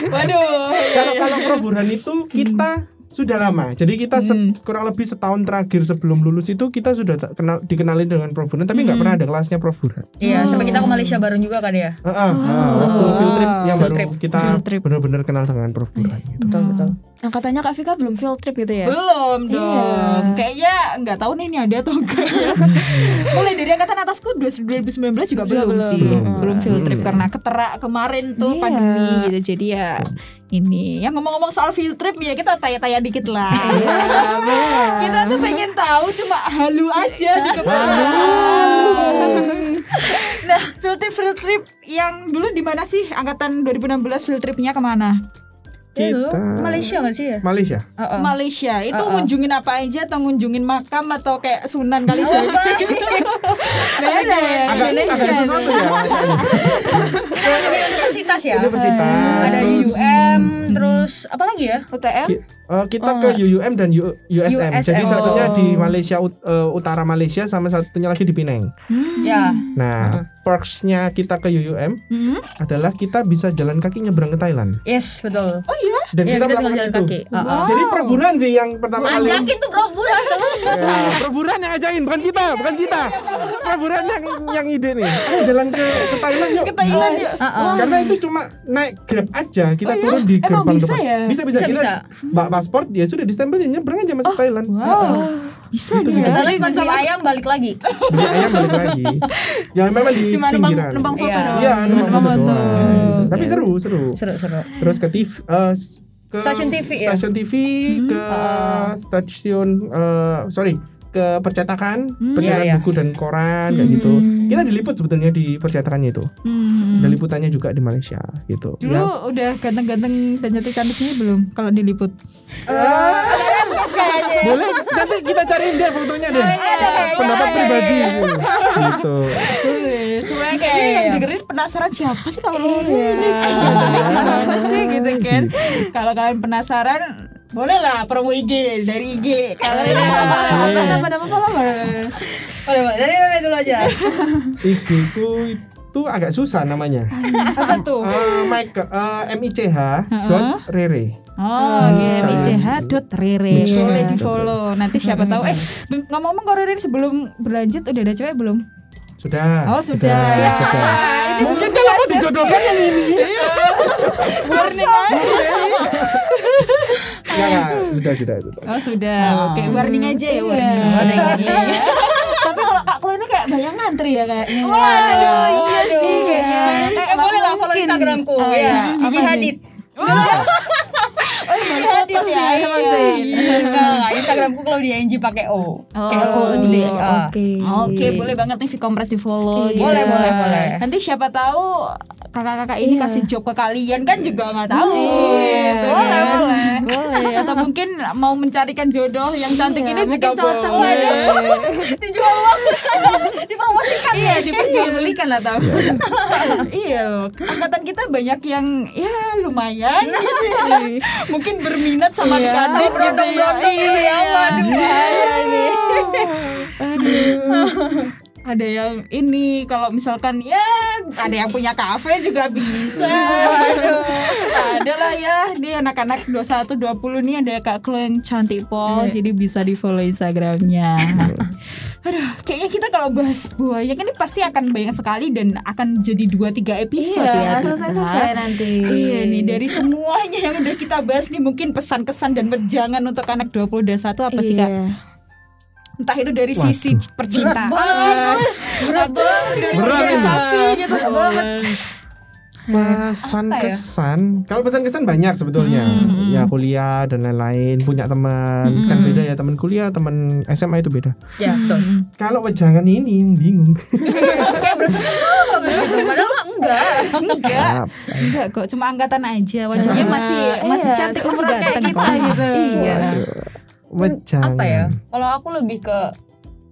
Waduh Kalau kalau Prof Burhan itu kita sudah lama. Jadi kita se- Hmm. kurang lebih setahun terakhir sebelum lulus itu kita sudah tak kenal dikenalin dengan Prof Burhan tapi nggak Hmm. pernah ada kelasnya Prof Burhan. Iya, sampai kita ke Malaysia bareng juga kan ya. Heeh, heeh, waktu field trip yang Field baru trip. kita benar-benar kenal dengan Prof Burhan gitu. Betul, betul. Angkatannya Kak Vika belum field trip gitu ya? Belum dong. Iya. Kayaknya nggak tahu nih ini ada atau enggak ya. Mulai dari angkatan atasku 2019 juga Juga belum, belum. sih. Belum. Belum field trip Hmm. karena ketera kemarin tuh Iya. pandemi gitu. Jadi ya ini. Yang ngomong-ngomong soal field trip ya kita tanya-tanya dikit lah. kita tuh pengen tahu cuma halu aja di kepala. nah, field trip field trip yang dulu di mana sih angkatan 2016 field tripnya ke mana? Ya, Kita- Malaysia gak sih ya? Malaysia. Heeh. Malaysia itu Uh-uh. ngunjungin apa aja atau ngunjungin makam atau kayak Sunan kali Oh, jadi Gak ada ya Agak Indonesia. agak sesuatu ya. Juga universitas ya. Universitas. Ada UUM, terus apa lagi ya? UTM? Eh, kita Oh, ke UUM dan U- USM. Jadi USM, satunya di Malaysia ut- eh, utara Malaysia sama satunya lagi di Penang. Ya. Nah, perksnya kita ke UUM Hmm? adalah kita bisa jalan kaki nyebrang ke Thailand Yes, betul. dan Iya, kita, kita tinggal melakukan jalan itu. kaki. Heeh. Jadi perburuan sih yang pertama kali. Ajakin tuh tuh. Ya, perburuan yang ajain, bukan kita, bukan kita. Perburuan yang yang ide nih. Ayo jalan ke ke Thailand yuk. ke Thailand ya Heeh. Karena itu cuma naik Grab aja, kita Oh iya? turun di Emang gerbang bisa depan. ya? Bisa bisa, Bisa, kita bisa. bawa paspor ya sudah distempel ya nyebrang aja masuk Thailand. wow bisa Itu dia dia. Kita lagi cuma beli ayam balik lagi. Beli ayam balik lagi. Jangan memang di Cuma numpang, pinggiran. numpang foto Iya. doang. Iya, numpang foto foto. doang. gitu. Tapi Iya. seru, seru. Seru-seru. Terus ke TV eh, ke Stasiun TV ya? Stasiun TV ke Heeh. stasiun eh, sorry ke percetakan, percetakan Iya, iya. buku dan koran kayak gitu. Kita diliput sebetulnya di percetakannya itu. Hmm. Ada liputannya juga di Malaysia gitu. dulu Ya, udah ganteng-ganteng dan cantik cantiknya belum kalau diliput Eh, ada MS kayaknya. Boleh nanti kita cariin deh fotonya deh. Ada kayaknya. Pendapat ada. pribadi gitu. Semuanya kayaknya Iya, yang iya. dengerin penasaran siapa sih kalau ini gimana sih gitu kan. Kalau kalian penasaran boleh lah promo IG dari IG kalian Boleh. nama nama followers Boleh, boleh. Dari Rere dulu aja. IG ku itu agak susah namanya. apa tuh Eh, Mike eh, M I C H dot Rere. Oh, oke, MICH dot Rere. Boleh di follow. Nanti siapa tahu. Eh, ngomong-ngomong kalau Rere sebelum berlanjut udah ada cewek belum? Sudah. Oh, sudah. Ya. sudah. Mungkin kalau mau dijodohkan yang ini. Warning aja. Ya, ya, sudah, sudah, sudah. Oh, sudah. Oke, warning aja ya, warning. Oh, thank you. Tapi kalau Kak Klo ini kayak banyak ngantri ya kayaknya. Waduh, iya sih kayaknya. Eh, boleh lah follow Instagramku Oh, ya. iya. Gigi Apa Hadid. Gigi Hadid ya. iya. Nah, Instagramku Claudia Enji pakai O. Oh, C L O U D A. Oke. Oke, boleh banget nih Vkomret di follow. Iya. Boleh, boleh, boleh. Nanti siapa tahu kakak-kakak ini Iya. kasih job ke kalian kan juga nggak tahu. Iya, Boleh, boleh. Boleh. Atau mungkin mau mencarikan jodoh yang cantik Iya, ini juga mungkin cocok. boleh. Dijual uang. Dipromosikan Iya, ya. diperjualbelikan lah tau. iya loh, angkatan kita banyak yang ya lumayan gitu ya. Mungkin berminat sama Iya. adik-adik Sama gitu ya. berondong-berondong gitu ya. Waduh, bahaya ini. Aduh. Ada yang ini kalau misalkan ya ada yang punya kafe juga bisa. ada lah ya. Ini anak-anak 21 20 nih ada Kak Klo yang cantik pol jadi bisa di-follow Instagramnya. Aduh, kayaknya kita kalau bahas buaya kan ini pasti akan banyak sekali dan akan jadi 2 3 episode Iya, ya. nggak kita. selesai-selesai nanti. Iya nih dari semuanya yang udah kita bahas nih mungkin pesan-kesan dan wejangan untuk anak 20 21 apa sih Kak? Iya. Entah itu dari sisi percintaan. banget sih, Mas. Berat banget. Berat organisasi gitu. banget. Pesan Apa ya? kesan. Kalau pesan kesan banyak sebetulnya. Ya kuliah dan lain-lain, punya teman. Kan beda ya teman kuliah, teman SMA itu beda. Ya, betul. Kalau wejangan ini yang bingung. Kayak berasa banget gitu. Padahal mah enggak. Enggak, enggak kok, cuma angkatan aja. Wajahnya masih masih Iya, cantik, masih ganteng kita kok. gitu. Iya. Wejangan. apa ya kalau aku lebih ke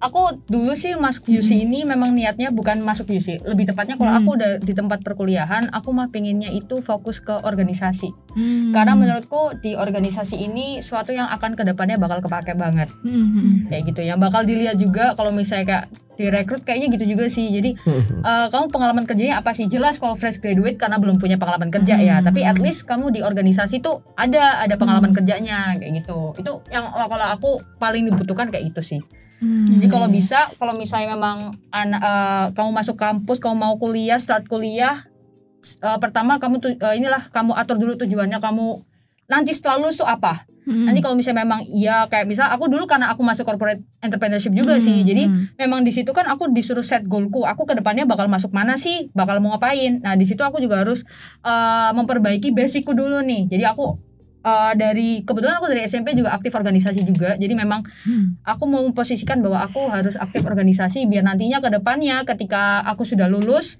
aku dulu sih masuk UC ini memang niatnya bukan masuk UC lebih tepatnya kalau aku udah di tempat perkuliahan aku mah pengennya itu fokus ke organisasi. Hmm. karena menurutku di organisasi ini suatu yang akan ke depannya bakal kepake banget. Hmm. kayak gitu yang bakal dilihat juga kalau misalnya kayak direkrut kayaknya gitu juga sih. Jadi eh, kamu pengalaman kerjanya apa sih? Jelas kalau fresh graduate karena belum punya pengalaman kerja ya. Tapi at least kamu di organisasi tuh ada ada pengalaman kerjanya kayak gitu. Itu yang kalau aku paling dibutuhkan kayak itu sih Hmm. jadi kalau bisa kalau misalnya memang anak eh, kamu masuk kampus kamu mau kuliah start kuliah eh, pertama kamu tuh eh, inilah kamu atur dulu tujuannya kamu nanti setelah lulus tuh apa? Hmm. nanti kalau misalnya memang iya kayak misal aku dulu karena aku masuk corporate entrepreneurship juga sih jadi memang di situ kan aku disuruh set goalku aku ke depannya bakal masuk mana sih? Bakal mau ngapain? Nah di situ aku juga harus eh, memperbaiki basicku dulu nih jadi aku eh, dari kebetulan aku dari SMP juga aktif organisasi juga. Jadi memang aku mau memposisikan bahwa aku harus aktif organisasi biar nantinya ke depannya ketika aku sudah lulus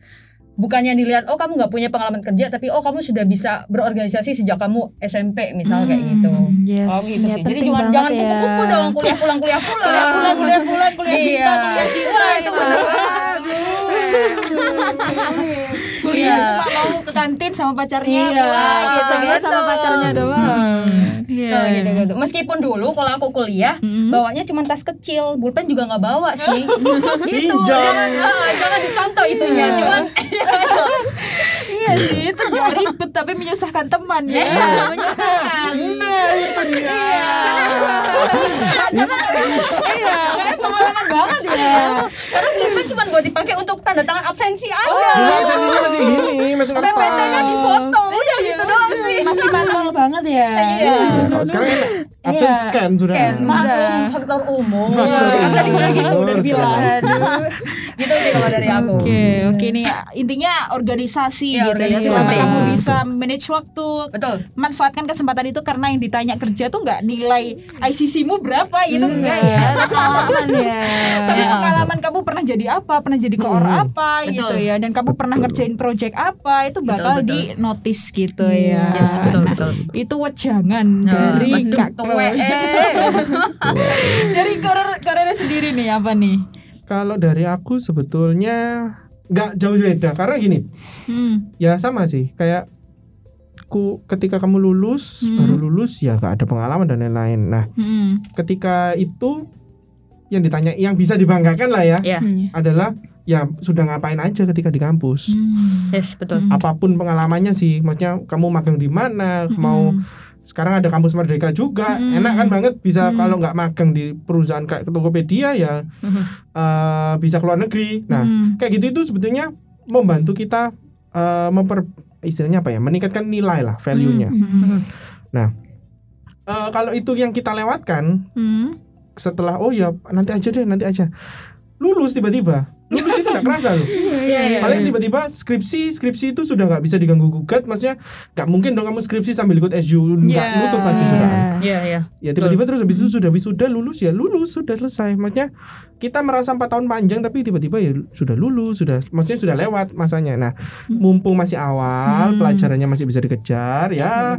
bukannya dilihat oh kamu nggak punya pengalaman kerja tapi oh kamu sudah bisa berorganisasi sejak kamu SMP misal kayak gitu. Yes. oh gitu Ya, sih jadi penting jangan jangan ya. kupu-kupu dong kuliah pulang kuliah pulang. Kuliah pulang, kuliah pulang, kuliah cinta, Iya. kuliah cinta. Wah, itu bener banget Kuliah Iya. cuma mau ke kantin sama pacarnya Iya, pulang gitu. gitu sama pacarnya doang. Iya. Tuh, gitu gitu meskipun dulu kalau aku kuliah bawanya cuma tas kecil pulpen juga nggak bawa sih gitu jangan ah, jangan dicontoh itunya cuman Iya sih, itu gak ribet tapi menyusahkan teman ya. menyusahkan. Nah, itu dia. Iya, kayak pengalaman banget ya. karena pulpen cuma buat dipakai untuk tanda tangan absensi aja sensasinya masih gini, masih kertas. PPT-nya di foto udah gitu doang sih Masih manual banget ya. Iya. Sekarang enak. Absen Iya, scan sudah. scan. maklum faktor umur Faktor kan tadi udah gitu udah betul Aduh. gitu sih kalau dari aku Oke, oke nih intinya organisasi Iya, gitu ya. organisasi Selama penting. kamu bisa manage waktu, betul manfaatkan kesempatan itu karena yang ditanya kerja tuh nggak nilai ICC-mu berapa gitu enggak ya. Pengalaman ya. Tapi pengalaman kamu pernah jadi apa, pernah jadi koor apa Betul. gitu ya, dan kamu pernah ngerjain project apa itu bakal betul. di notice gitu ya. yes betul Nah, betul Itu wejangan Nah, dari betul, betul. Dari karir karirnya sendiri nih apa nih? Kalau dari aku sebetulnya nggak jauh beda karena gini, Hmm. ya sama sih kayak ku ketika kamu lulus Hmm. baru lulus ya nggak ada pengalaman dan lain-lain. Nah, Hmm. ketika itu yang ditanya yang bisa dibanggakan lah ya Ya, adalah ya sudah ngapain aja ketika di kampus. Hmm. yes betul. Hmm. Apa pun pengalamannya sih, maksudnya kamu magang di mana, mau sekarang ada kampus Merdeka juga, Hmm. enak kan banget bisa Hmm. kalau nggak magang di perusahaan kayak Tokopedia ya eh, bisa keluar negeri. Nah, Hmm. kayak gitu itu sebetulnya membantu kita eh, memper istilahnya apa ya meningkatkan nilai lah value-nya. Hmm. Eh, kalau itu yang kita lewatkan Hmm. setelah oh ya nanti aja deh nanti aja lulus tiba-tiba lulus itu nggak kerasa loh Iya, iya. paling tiba-tiba skripsi skripsi itu sudah nggak bisa diganggu gugat maksudnya nggak mungkin dong kamu skripsi sambil ikut SU nggak Ya. nutup pasti sudah Iya, iya. ya tiba-tiba terus habis itu sudah wisuda lulus ya lulus sudah selesai maksudnya kita merasa empat tahun panjang tapi tiba-tiba ya sudah lulus sudah maksudnya sudah lewat masanya nah mumpung masih awal Hmm. pelajarannya masih bisa dikejar ya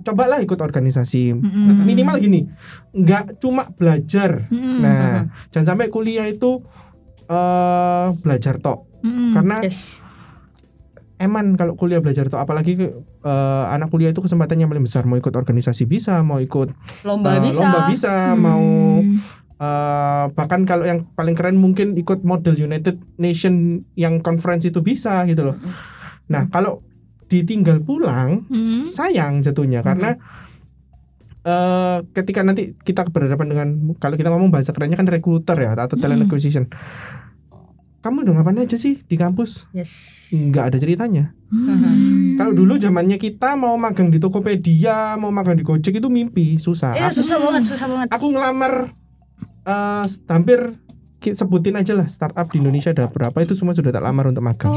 cobalah ikut organisasi Hmm. minimal gini nggak cuma belajar Hmm. nah jangan sampai kuliah itu eh belajar tok Hmm. karena Yes. eman kalau kuliah belajar tok apalagi ke, eh, anak kuliah itu kesempatannya paling besar mau ikut organisasi bisa mau ikut Lomba eh, bisa. lomba bisa mau eh, bahkan kalau yang paling keren mungkin ikut model United Nation yang conference itu bisa gitu loh nah kalau ditinggal pulang Hmm. sayang jatuhnya karena eh ketika nanti kita berhadapan dengan kalau kita ngomong bahasa kerennya kan recruiter ya atau talent Mm. acquisition kamu udah ngapain aja sih di kampus Yes. nggak ada ceritanya Hmm. kalau dulu zamannya kita mau magang di Tokopedia mau magang di Gojek itu mimpi susah Iya, aku, susah banget, susah banget. aku ngelamar eh hampir sebutin aja lah startup di Indonesia ada berapa itu semua sudah tak lamar untuk magang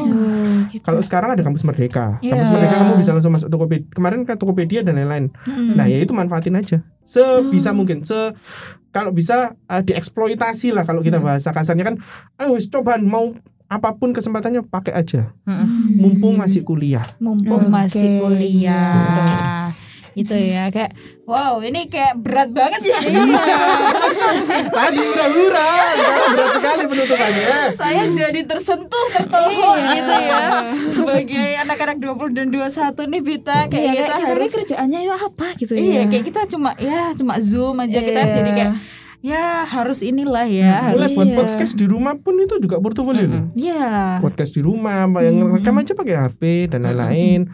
kalau sekarang ada kampus Merdeka. Kampus Iya. Merdeka kamu bisa langsung masuk Tokopedia kemarin kan Tokopedia dan lain-lain. Hmm. Nah ya itu manfaatin aja. Sebisa mungkin se kalau bisa eh, dieksploitasi lah kalau kita bahasa kasarnya kan ayo wis cobaan mau apa pun kesempatannya pakai aja. Mm-mm. mumpung masih kuliah. Mumpung Oke. masih kuliah gitu ya kayak wow ini kayak berat banget ya. Tadi hura-hura sekarang berat sekali penutupannya. Saya jadi tersentuh tertohok gitu ya. Sebagai anak-anak 20 dan 21 nih Bita kayak Iya, kita kayak kita harus ini kerjaannya ya apa? Gitu ya. iya kayak kita cuma ya cuma zoom aja kita Iya. jadi kayak ya harus inilah ya mulai harus buat Iya. podcast di rumah pun itu juga portofolio loh. ya podcast di rumah yang rekam aja pakai HP dan lain-lain.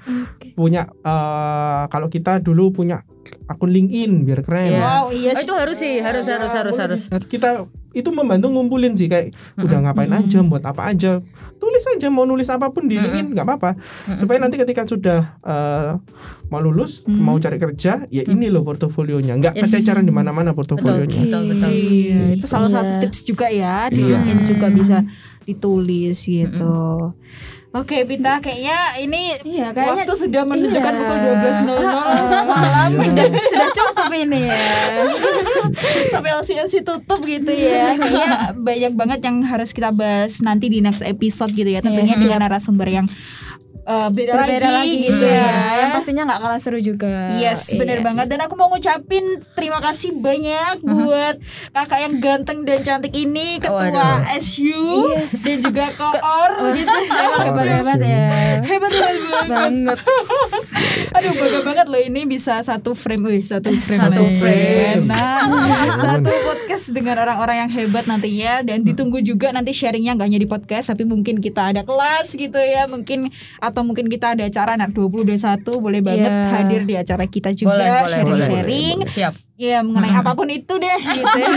Punya eh, kalau kita dulu punya akun LinkedIn biar keren. Iya. wow iya Oh, itu harus sih, harus harus harus harus. kita itu membantu ngumpulin sih kayak udah ngapain aja buat apa aja. Tulis aja mau nulis apa pun di LinkedIn nggak apa-apa. Supaya nanti ketika sudah eh, mau lulus mau cari kerja ya ini loh portofolionya. Nggak Yes. pacaran di mana-mana portofolionya. Betul, betul. Iya, itu salah Iya. satu tips juga ya di Iya. LinkedIn juga bisa ditulis gitu. Oke, Pita kayaknya ini Iya, kayaknya- waktu sudah menunjukkan iya. pukul 12.00 malam sudah sudah cukup ini ya. Sampai LCLC tutup gitu ya. Kayaknya banyak banget yang harus kita bahas nanti di next episode gitu ya. Tentunya Iya, dengan narasumber yang eh, beda, berbeda lagi, lagi, gitu ya. yang pastinya nggak kalah seru juga Yes, bener Yes. banget. Dan aku mau ngucapin terima kasih banyak buat kakak yang ganteng dan cantik ini, ketua Waduh. SU dan juga koor gitu. emang hebat hebat ya Hebat hebat banget. banget Aduh bangga banget loh ini bisa satu frame, wih satu frame, Satu frame. Nah, satu podcast dengan orang-orang yang hebat nantinya dan ditunggu juga nanti sharingnya nggak hanya di podcast tapi mungkin kita ada kelas gitu ya mungkin atau mungkin kita ada acara anak 2021 boleh banget Iya. hadir di acara kita juga sharing-sharing Siap. Ya mengenai apa pun itu deh gitu ya.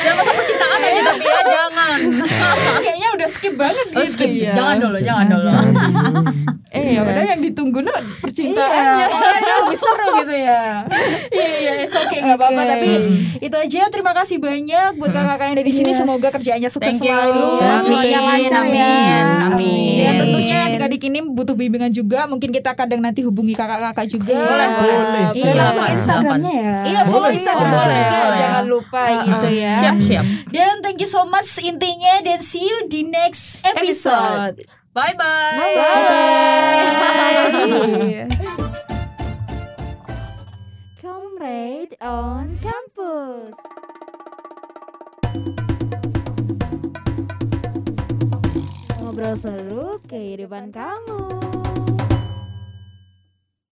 Jangan masalah percintaan aja tapi ya jangan. kayaknya udah skip banget Oh, gitu skip, skip. ya Jangan dulu, jangan dulu. eh ya padahal Yes. yang ditunggu nah iya percintaannya makanya lebih seru gitu ya iya iya it's okay nggak apa-apa Oke. tapi itu aja terima kasih banyak buat kakak-kakak yang ada di sini Yes. semoga kerjaannya sukses Thank you. selalu Amin, lancar ya. amin, amin. Dan tentunya adik-adik ini butuh bimbingan juga. Mungkin kita kadang nanti hubungi kakak-kakak juga. Boleh, boleh. Iya, Iya, Silakan, langsung Instagramnya ya Iya, follow Instagram boleh, juga boleh. Iya, iya. jangan lupa uh, gitu uh, ya. Siap siap. Dan thank you so much intinya dan see you di next episode. Bye bye. Bye bye. Comrade on campus. Ngobrol seru kehidupan kamu.